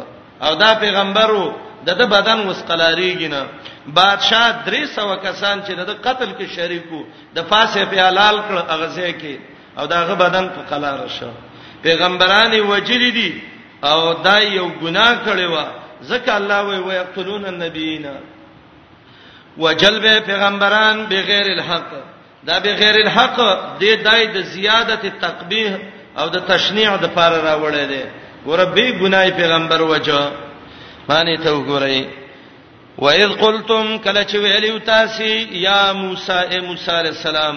او دا پیغمبرو د د بدن وسقلاریږي نه بادشاہ 300 کسان چې د قتل کې شریکو د فاسه په حلال کړ اغزه کې او داغه بدن په قلار شو پیغمبرانو وجلی دي او دا یو ګناه کړی و ځکه الله وی ويقتلون النبیین وجلب پیغمبران بغیر الحق دا بغیر الحق د دای د زیادت تقبیح او د تشنیع د پار راوړی دی وربي ګنای پیغمبر وجه معنی ته وګورئ وَإِذْ قُلْتُمْ كَلَّا وَيَلِوْ تَاسِي يَا مُوسَى اے موسی علیہ السلام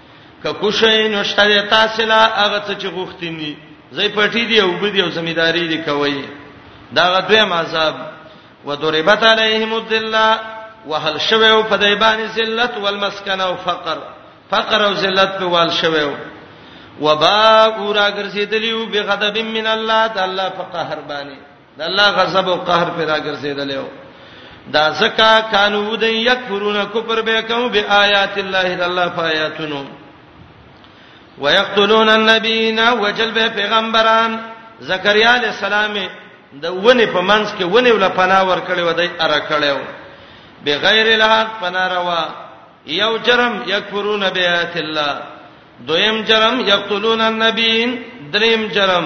که کوشي نو شته د تاسو لا هغه څه چې غوښتنی زې پټی دی او بدی او ځمیداری دی کوي دا غدوی مذهب وضربت علیهم الذلہ وهل شوه او په دای باندې ذلت والمسکن او فقر فقر او ذلت په وال شوه وبا اورا ګرځیدلیو بغضب من الله تعالی فقهر باندې د الله غضب او قهر پر راګرځیدل یو دا زکا کانو د یکفرون کفر به کوم به آیات الله د الله فآیاتونو ويقتلون النبیین وجل به پیغمبران زکریا علی السلام د ونه په منځ کې ونه ول پناه ور کړی و دای اره کړو بغیر الحق پناه روا یو جرم یکفرون بیات الله دویم جرم یقتلون النبیین دریم جرم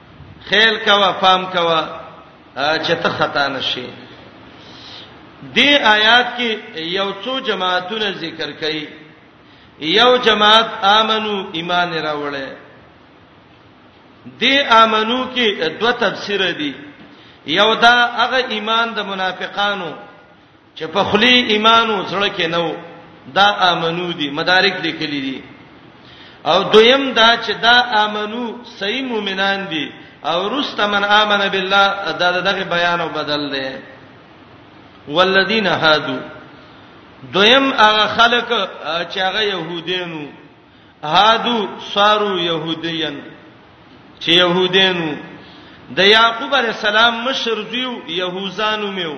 خیال کوا پام کوا چې ته خطا نشي دې آیات کې یو څو جماعتونه ذکر کړي یو جماعت امنو ایمان راوړل دې امنو کې دوه تفسیر دي یو دا هغه ایمان د منافقانو چې په خلی ایمان او زړه کې نو دا امنو دي مدارک لیکلي دي او دویم دا چې دا امنو صحیح مؤمنان دي او رست من امن بالله دا دغه بیان او بدل دی والذین هادو دویم هغه خلک چې هغه يهودینو هادو سارو يهودین چې يهودینو د یعقوب علی السلام مشر دیو يهوزانو میو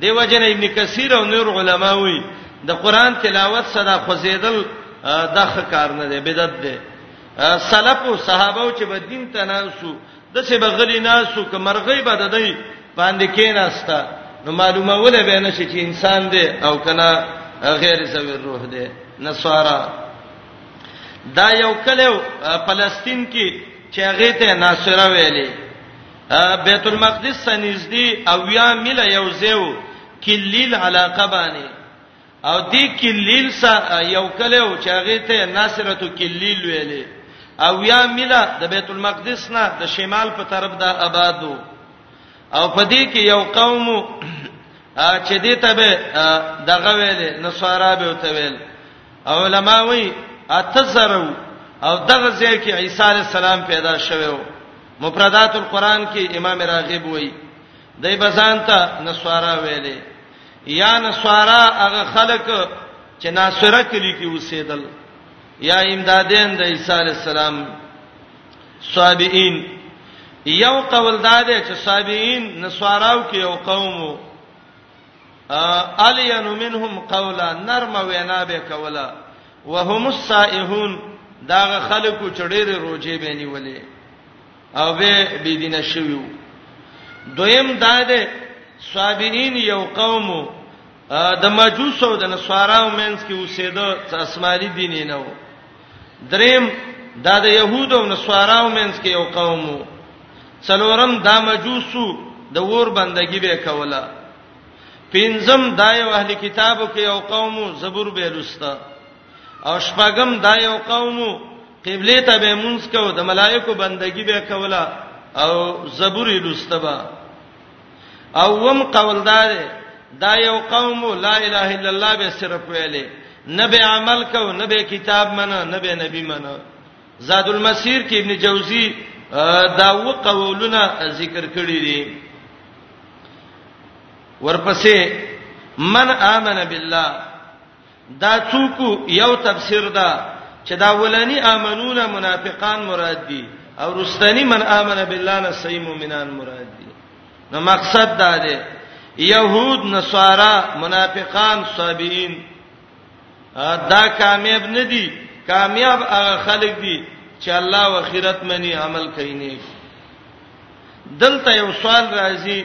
دیو جن ابن کثیر او نور علما وی د قران تلاوت صدا خوزیدل د ښه کار نه دی بدعت دی سلف او صحابه او چې بدین تناسو د څه بغلی ناسو ک مرغی بد دی باندې کیناستا نو معلومه ولې به نشي چې انسان دی او کنا غیر زوی روح دی نصارا دا یو کله فلسطین کې چې هغه ته ناصره ویلي بیت المقدس سنځدي او یا مل یو زیو کلیل علاقه باندې او دې کلیل سره یو کله او چاغه ته ناصرتو کلیل ویلې او یا مل د بیت المقدس نه د شمال په طرف دا آبادو او په دې کې یو قوم چې دې ته به دغه ویلې نصارا به وته ویل علماء وی اتزرو او دغه ځای کې عیسی علی السلام پیدا شوه مفردات القرآن کې امام راغب وایي دای بزانته نسوارا ویلې یا نسوارا هغه خلک چې ناصره کلی کې اوسېدل یا امدادین د عیسی علی السلام صابئین یو قول دا دی چې صابئین نسواراو کې یو قوم وو الین منهم قولا نرم وینا به کولا وهم السائحون داغه خلکو چړېره روزي به نیولې او به بيدینه شویو دویم دا ده صابئین یو قومو د مجوسو د نصاراو مینس کې اوسېده چې اسماني دین نه وو دریم دا د يهودو او نصاراو منځ کې یو قوم وو څلورم دا مجوسو د ور بندګي به کوله پنځم دا یو اهل کتابو کې یو قوم زبور به لستا او شپږم دا یو قوم قبله ته به مونږ کو د ملائکو بندګي به کوله او زبور لستا به او وم قول دا دی دا یو قوم لا اله الا الله به صرف ویلې نه به عمل کو نه به کتاب منه نه به نبی منه زاد المسیر کې ابن جوزی دا و قولونه ذکر کړی دي ورپسې من امن بالله دا څوک یو تفسیر ده چې دا ولانی امنون منافقان مراد دي او رستنی من امن بالله نه صحیح مؤمنان مراد دي نو مقصد دا دی يهود نصارا منافقان صابئین دا کامیاب نه دي کامیاب هغه خلک دي چې الله او آخرت منی عمل کوي نه دلته یو سوال راځي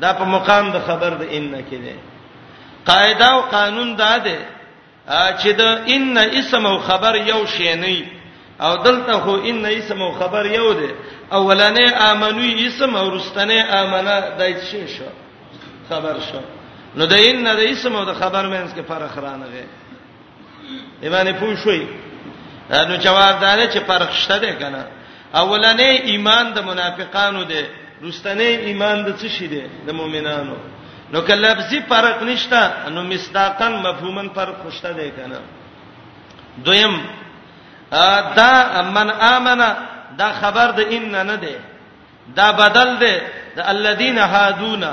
دا په مقام د خبر د ان کې ده قاعده او قانون دا ده چې د ان اسم او خبر یو شی نه او دلته هو ان اسم او خبر یو ده اولنې امنوي اسم او رستنې امنه دای شي شو خبر شو نو د ان د اسم او د خبر مینس کې فرق رانغی ایمان پوه شوي نو جواب دار چې فرق شته ده کنه اولنې ایمان د منافقانو ده رستنې ایمان د څه شي ده د مؤمنانو نو که لفظي فرق نشته نو مصداقا مفهوما فرق خوشته ده کنه دویم دا من امنه دا خبر د ان نه ده دا بدل ده د الذين هادونا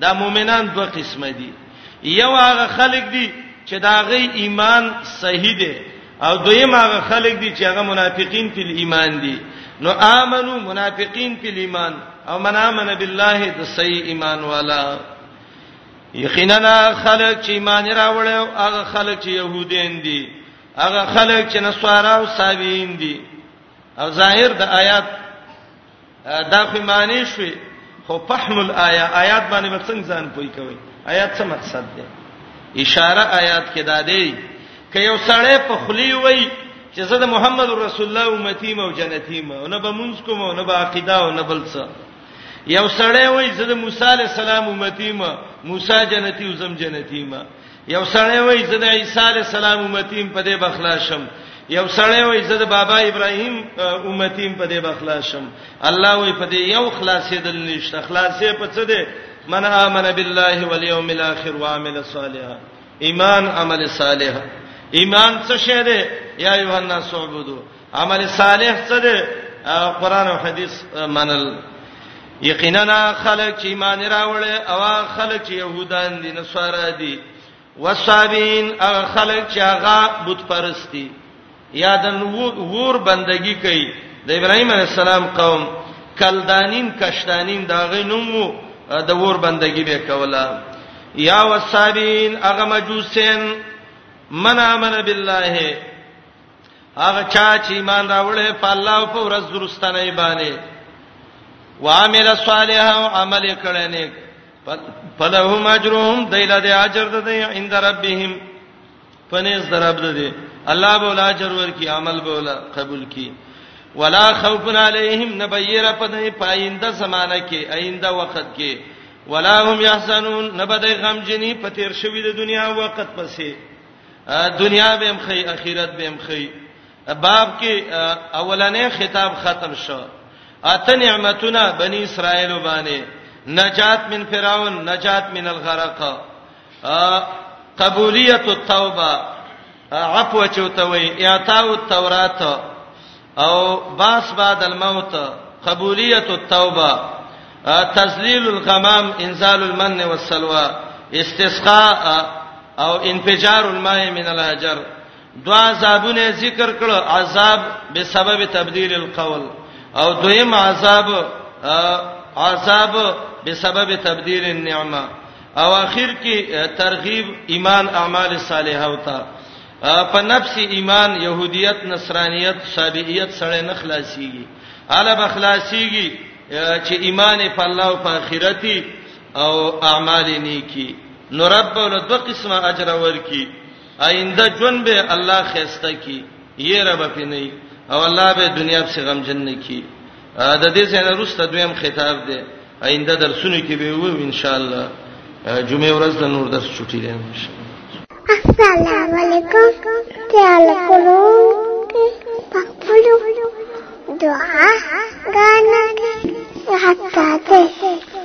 دا مؤمنان دوه قسمه دي یو هغه خلک دي چې دا غي ایمان صحیح دی او دویم هغه خلک دي چې هغه منافقین په ایمان دي نو امنو منافقین په ایمان او من امن بالله د صحیح ایمان والا یقینا خلک چې ایمان راوړل او هغه خلک چې يهودین دي هغه خلک چې نصارا او سابین دي او ظاهر د آیات دا خو معنی شوي خو فهم الایا آیات باندې به څنګه ځان پوي کوي آیات څه مقصد دی اشاره آیات کې دا دی ک یو سړی په خلی وای چې زه د محمد رسول الله امتی مو جنتی مو نه به مونږ کوم نه به عقیده او نه بل څه یو سړی وای زه د موسی علی السلام امتی مو موسی جنتی او زم جنتی مو یو سړی وای زه د عیسی علی السلام امتیم په دې بخلا شم یو سړی وای زه د بابا ابراهیم امتیم په دې بخلا شم الله وای په دې یو خلاصې دل نشته خلاصې په څه دې من امن بالله والیوم الاخر وعمل صالحا ایمان عمل صالح ایمان څه شه ده یا ایوه الناس عبدو عمل صالح څه دی قران او حديث منل یقینا خلک چې ایمان راوړي او خلک چې يهودان دي نصارا دي وصابین او خلک چې هغه بت پرستی یا د نور بندگی کوي د ابراهیم علی السلام قوم کلدانین کشتانین دا غینوم د ور بندگی به کوله یا وصابین هغه مجوسین من امن بالله هغه چا چې ایمان راوړې په الله او په ورځ درستنه باندې وعمل صالحا او عمل کړي نیک فلهم اجرهم دایله د اجر د دی عند ربهم پنيز درب د دی الله به ول اجر ورکی عمل به ول قبول کی ولا خوف علیهم نبیر پدې پاینده زمانہ کې آینده وخت کې ولا هم يحزنون نبدې غم جنې پتیر شوی د دنیا وخت پسې دنیا به هم خی اخرت به هم خی باب کې اولنې خطاب ختم شو اته نعمتونه بنی اسرائیل باندې نجات من فرعون نجات من الغرق قبولیت التوبه عفو چوتوي اعطاء التوراۃ او باس بعد الموت قبولیت التوبه تذلیل الغمام انزال المن والسلوى استسقاء او انفجار الماء من الحجر دوا عذابونه ذکر کړو عذاب به سبب تبديل القول او دویم عذاب عذاب به سبب تبديل النعمه او اخر کې ترغیب ایمان اعمال صالحه او ته په نفس ایمان يهودیت نصرانیت سابعیت سره نه خلاصيږي اله بخلاصيږي چې ایمان په الله او په آخرتي او اعمال نیکی نو رب ول دو قسمه اجر ورکی آینده جون به الله خسته کی یې رب پینې او الله به دنیا په غم جن کی د دې سره روسته دویم خطاب دی آینده درسونه کې به وو ان شاء الله جمعه ورځ د نور درس چټي دی السلام علیکم تعال کولو پخپلو دعا غانا حتا ته